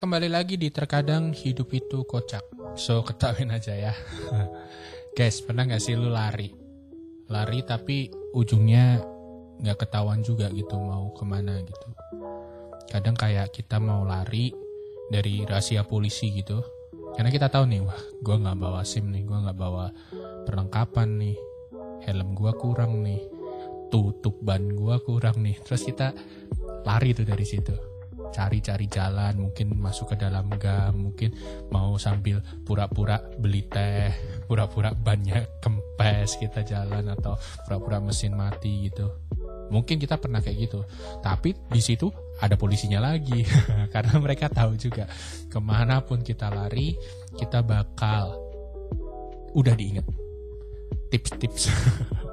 Kembali lagi di terkadang hidup itu kocak. So ketawain aja ya. Guys, pernah gak sih lu lari? Lari tapi ujungnya gak ketahuan juga gitu mau ke mana gitu. Kadang kayak kita mau lari dari rahasia polisi gitu. Karena kita tahu nih, wah gue gak bawa SIM nih, gue gak bawa perlengkapan nih. Helm gue kurang nih. Tutup ban gue kurang nih. Terus kita lari tuh dari situ cari-cari jalan, mungkin masuk ke dalam gang, mungkin mau sambil pura-pura beli teh, pura-pura banyak kempes kita jalan atau pura-pura mesin mati gitu. Mungkin kita pernah kayak gitu, tapi di situ ada polisinya lagi karena mereka tahu juga ke mana pun kita lari kita bakal udah diinget tips-tips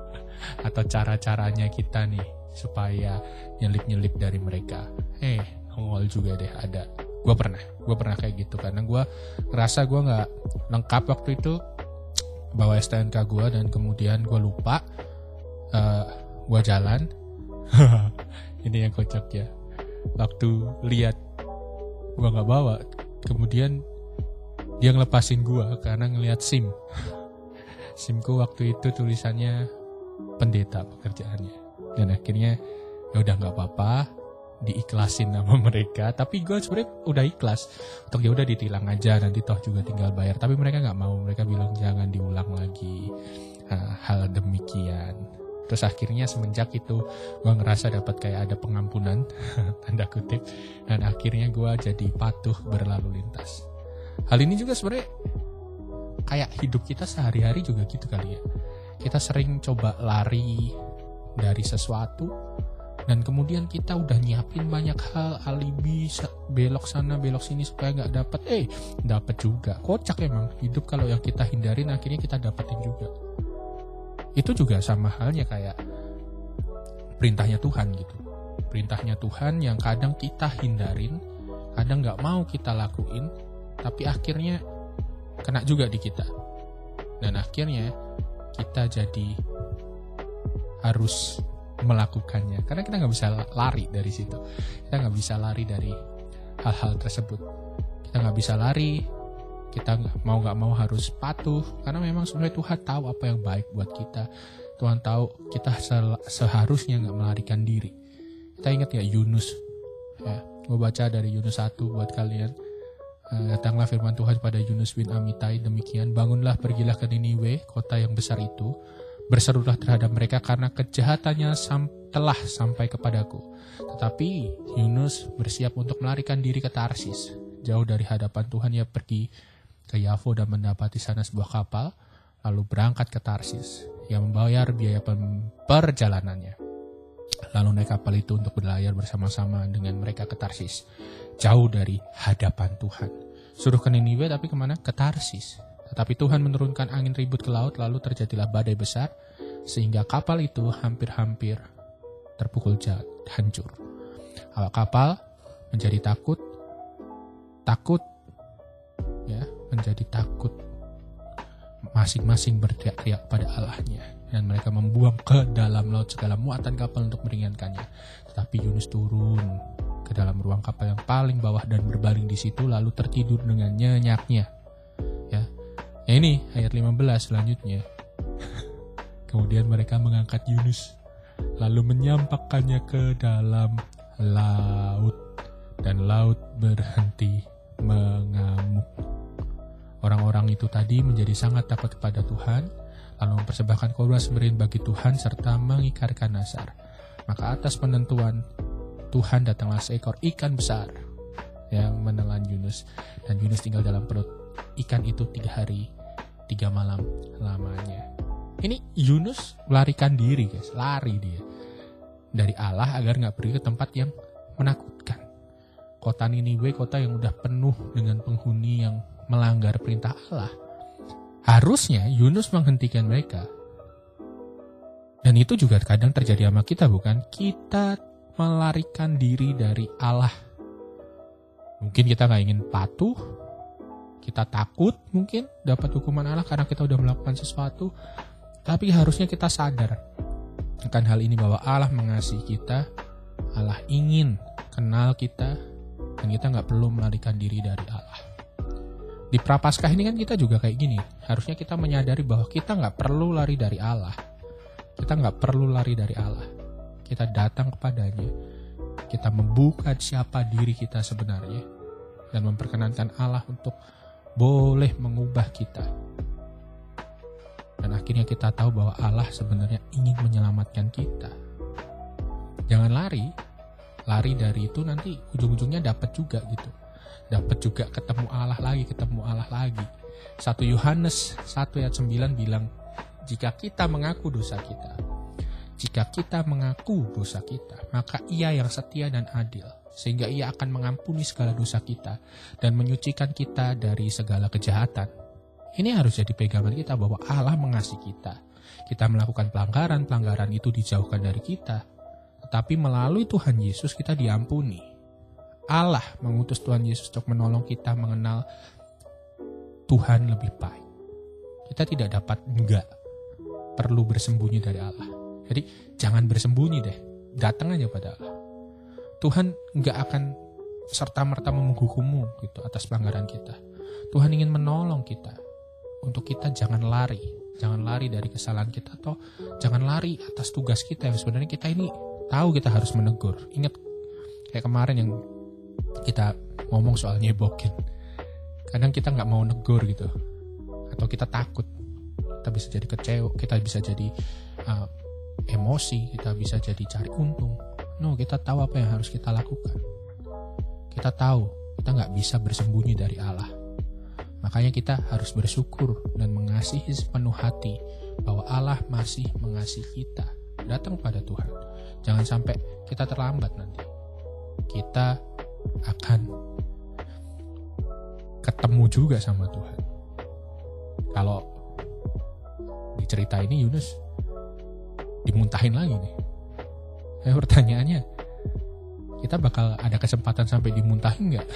atau cara-caranya kita nih supaya nyelip-nyelip dari mereka. Eh, nongol juga deh ada. Gue pernah gue pernah kayak gitu. Karena gue ngerasa gue nggak lengkap waktu itu bawa STNK gue dan kemudian gue lupa uh, eh, gue jalan. Ini yang kocak ya. Waktu lihat gue nggak bawa kemudian dia ngelepasin gue karena ngelihat sim. Simku waktu itu tulisannya pendeta pekerjaannya. Dan akhirnya ya udah nggak apa-apa diiklasin sama mereka. Tapi gue sebenarnya udah ikhlas. Untuk ya udah ditilang aja nanti toh juga tinggal bayar. Tapi mereka nggak mau. Mereka bilang jangan diulang lagi uh, hal demikian. Terus akhirnya semenjak itu gue ngerasa dapat kayak ada pengampunan tanda kutip. Dan akhirnya gue jadi patuh berlalu lintas. Hal ini juga sebenarnya kayak hidup kita sehari-hari juga gitu kali ya. Kita sering coba lari dari sesuatu dan kemudian kita udah nyiapin banyak hal alibi belok sana belok sini supaya nggak dapet. Eh dapet juga. Kocak emang. Hidup kalau yang kita hindarin akhirnya kita dapetin juga. Itu juga sama halnya kayak perintahnya Tuhan gitu. Perintahnya Tuhan yang kadang kita hindarin kadang nggak mau kita lakuin tapi akhirnya kena juga di kita. Dan akhirnya kita jadi harus melakukannya. Karena kita nggak bisa lari dari situ. Kita nggak bisa lari dari hal-hal tersebut. Kita nggak bisa lari. Kita mau nggak mau harus patuh. Karena memang sebenarnya Tuhan tahu apa yang baik buat kita. Tuhan tahu kita seharusnya nggak melarikan diri. Kita ingat ya Yunus? Ya gue baca dari Yunus 1 buat kalian. Eh, datanglah firman Tuhan pada Yunus bin Amitai demikian bangunlah pergilah ke Niniwe kota yang besar itu Berserulah terhadap mereka karena kejahatannya sam telah sampai kepadaku. Tetapi Yunus bersiap untuk melarikan diri ke Tarsis. Jauh dari hadapan Tuhan ia pergi ke Yavo dan mendapati sana sebuah kapal, lalu berangkat ke Tarsis. Ia membayar biaya perjalanannya. Lalu naik kapal itu untuk berlayar bersama-sama dengan mereka ke Tarsis. Jauh dari hadapan Tuhan. Suruh ke Niniwe tapi ke mana? Ke Tarsis. Tetapi Tuhan menurunkan angin ribut ke laut, lalu terjadilah badai besar, sehingga kapal itu hampir-hampir terpukul jahat, hancur. Awak kapal menjadi takut, takut, ya, menjadi takut. Masing-masing berteriak-teriak pada Allahnya, dan mereka membuang ke dalam laut segala muatan kapal untuk meringankannya. Tetapi Yunus turun ke dalam ruang kapal yang paling bawah dan berbaring di situ lalu tertidur dengan nyenyaknya Ya ini ayat 15 selanjutnya. Kemudian mereka mengangkat Yunus lalu menyampakkannya ke dalam laut dan laut berhenti mengamuk. Orang-orang itu tadi menjadi sangat takut kepada Tuhan, lalu mempersembahkan korban sembelih bagi Tuhan serta mengikarkan nasar. Maka atas penentuan Tuhan datanglah seekor ikan besar yang menelan Yunus dan Yunus tinggal dalam perut ikan itu tiga hari tiga malam lamanya. Ini Yunus melarikan diri guys, lari dia dari Allah agar nggak pergi ke tempat yang menakutkan. Kota Niniwe kota yang udah penuh dengan penghuni yang melanggar perintah Allah. Harusnya Yunus menghentikan mereka. Dan itu juga kadang terjadi sama kita bukan? Kita melarikan diri dari Allah. Mungkin kita nggak ingin patuh, kita takut mungkin dapat hukuman Allah karena kita udah melakukan sesuatu tapi harusnya kita sadar akan hal ini bahwa Allah mengasihi kita Allah ingin kenal kita Dan kita nggak perlu melarikan diri dari Allah. Di Prapaskah ini kan kita juga kayak gini. Harusnya kita menyadari bahwa kita nggak perlu lari dari Allah. Kita nggak perlu lari dari Allah. Kita datang kepadanya. Kita membuka siapa diri kita sebenarnya. Dan memperkenankan Allah untuk boleh mengubah kita. Dan akhirnya kita tahu bahwa Allah sebenarnya ingin menyelamatkan kita. Jangan lari, lari dari itu nanti ujung-ujungnya dapat juga gitu. Dapat juga ketemu Allah lagi, ketemu Allah lagi. 1 Yohanes 1 ayat 9 bilang, jika kita mengaku dosa kita, jika kita mengaku dosa kita, maka ia yang setia dan adil, sehingga ia akan mengampuni segala dosa kita dan menyucikan kita dari segala kejahatan. Ini harus jadi pegangan kita bahwa Allah mengasihi kita. Kita melakukan pelanggaran, pelanggaran itu dijauhkan dari kita. Tetapi melalui Tuhan Yesus kita diampuni. Allah mengutus Tuhan Yesus untuk menolong kita mengenal Tuhan lebih baik. Kita tidak dapat enggak perlu bersembunyi dari Allah. Jadi jangan bersembunyi deh, datang aja pada Allah. Tuhan enggak akan serta-merta menghukummu gitu atas pelanggaran kita. Tuhan ingin menolong kita. Untuk kita jangan lari. Jangan lari dari kesalahan kita atau jangan lari atas tugas kita yang sebenarnya kita ini tahu kita harus menegur. Ingat kayak kemarin yang kita ngomong soal nyebokin. Kadang kita nggak mau negur gitu. Atau kita takut. Kita bisa jadi kecewa kita bisa jadi uh, emosi kita bisa jadi cari untung no kita tahu apa yang harus kita lakukan kita tahu kita nggak bisa bersembunyi dari Allah Makanya kita harus bersyukur dan mengasihi sepenuh hati bahwa Allah masih mengasihi kita. Datang pada Tuhan. Jangan sampai kita terlambat nanti. Kita akan ketemu juga sama Tuhan. Kalau di cerita ini Yunus dimuntahin lagi nih. Eh, pertanyaannya, kita bakal ada kesempatan sampai dimuntahin nggak?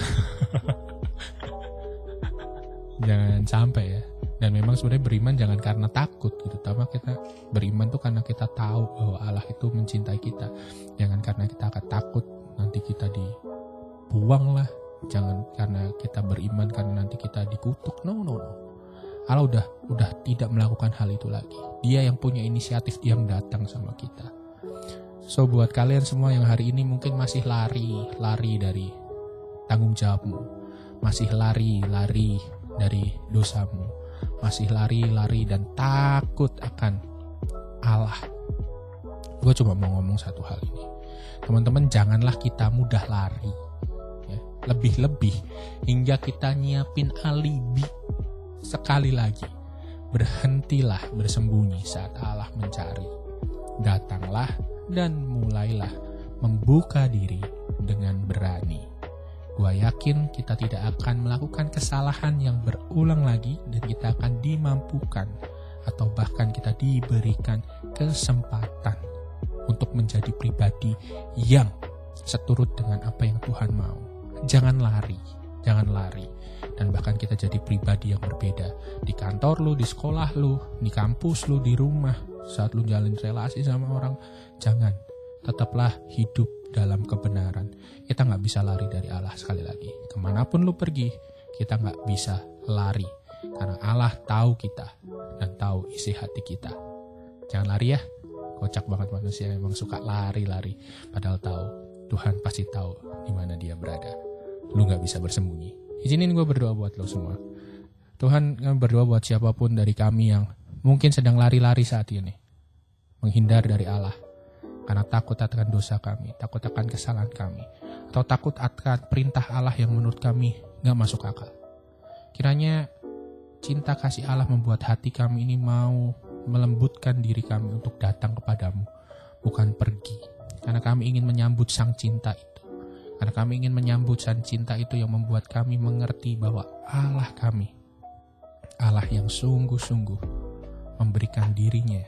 jangan sampai ya. Dan memang sebenarnya beriman jangan karena takut gitu. Tapi kita beriman tuh karena kita tahu bahwa Allah itu mencintai kita. Jangan karena kita akan takut nanti kita dibuang lah. Jangan karena kita beriman karena nanti kita dikutuk. No no no Allah udah udah tidak melakukan hal itu lagi dia yang punya inisiatif dia yang datang sama kita so buat kalian semua yang hari ini mungkin masih lari lari dari tanggung jawabmu masih lari lari dari dosamu, masih lari-lari dan takut akan Allah. Gue cuma mau ngomong satu hal ini. Teman-teman janganlah kita mudah lari. Ya. Lebih-lebih hingga kita nyiapin alibi. Sekali lagi, berhentilah bersembunyi saat Allah mencari. Datanglah dan mulailah membuka diri dengan berani. Gua yakin kita tidak akan melakukan kesalahan yang berulang lagi dan kita akan dimampukan atau bahkan kita diberikan kesempatan untuk menjadi pribadi yang seturut dengan apa yang Tuhan mau. Jangan lari, jangan lari. Dan bahkan kita jadi pribadi yang berbeda. Di kantor lu, di sekolah lu, di kampus lu, di rumah. Saat lu jalin relasi sama orang, jangan. Tetaplah hidup dalam kebenaran. Kita nggak bisa lari dari Allah sekali lagi. Ke mana pun lu pergi, kita nggak bisa lari. Karena Allah tahu kita dan tahu isi hati kita. Jangan lari ya. Kocak banget manusia memang suka lari-lari. Padahal tahu Tuhan pasti tahu di mana dia berada. Lu nggak bisa bersembunyi. Izinin gue berdoa buat lo semua. Tuhan berdoa buat siapa pun dari kami yang mungkin sedang lari-lari saat ini. Menghindar dari Allah karena takut akan dosa kami, takut akan kesalahan kami, atau takut akan perintah Allah yang menurut kami gak masuk akal. Kiranya cinta kasih Allah membuat hati kami ini mau melembutkan diri kami untuk datang kepadamu, bukan pergi. Karena kami ingin menyambut sang cinta itu. Karena kami ingin menyambut sang cinta itu yang membuat kami mengerti bahwa Allah kami, Allah yang sungguh-sungguh memberikan dirinya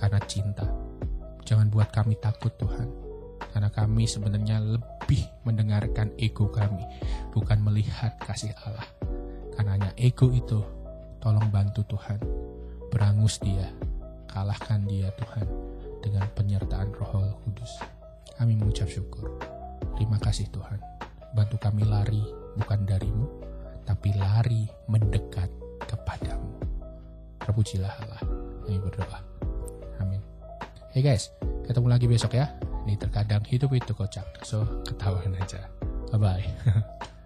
karena cinta Jangan buat kami takut Tuhan. Karena kami sebenarnya lebih mendengarkan ego kami, bukan melihat kasih Allah. Karena hanya ego itu, tolong bantu Tuhan. Berangus dia, kalahkan dia Tuhan dengan penyertaan roh kudus. Kami mengucap syukur. Terima kasih Tuhan. bantu kami lari bukan darimu, tapi lari mendekat kepadamu. Terpujilah Allah. Kami berdoa. Amin. Hey guys, ketemu lagi besok ya. Ini terkadang hidup itu kocak, so ketahuan aja. Bye-bye.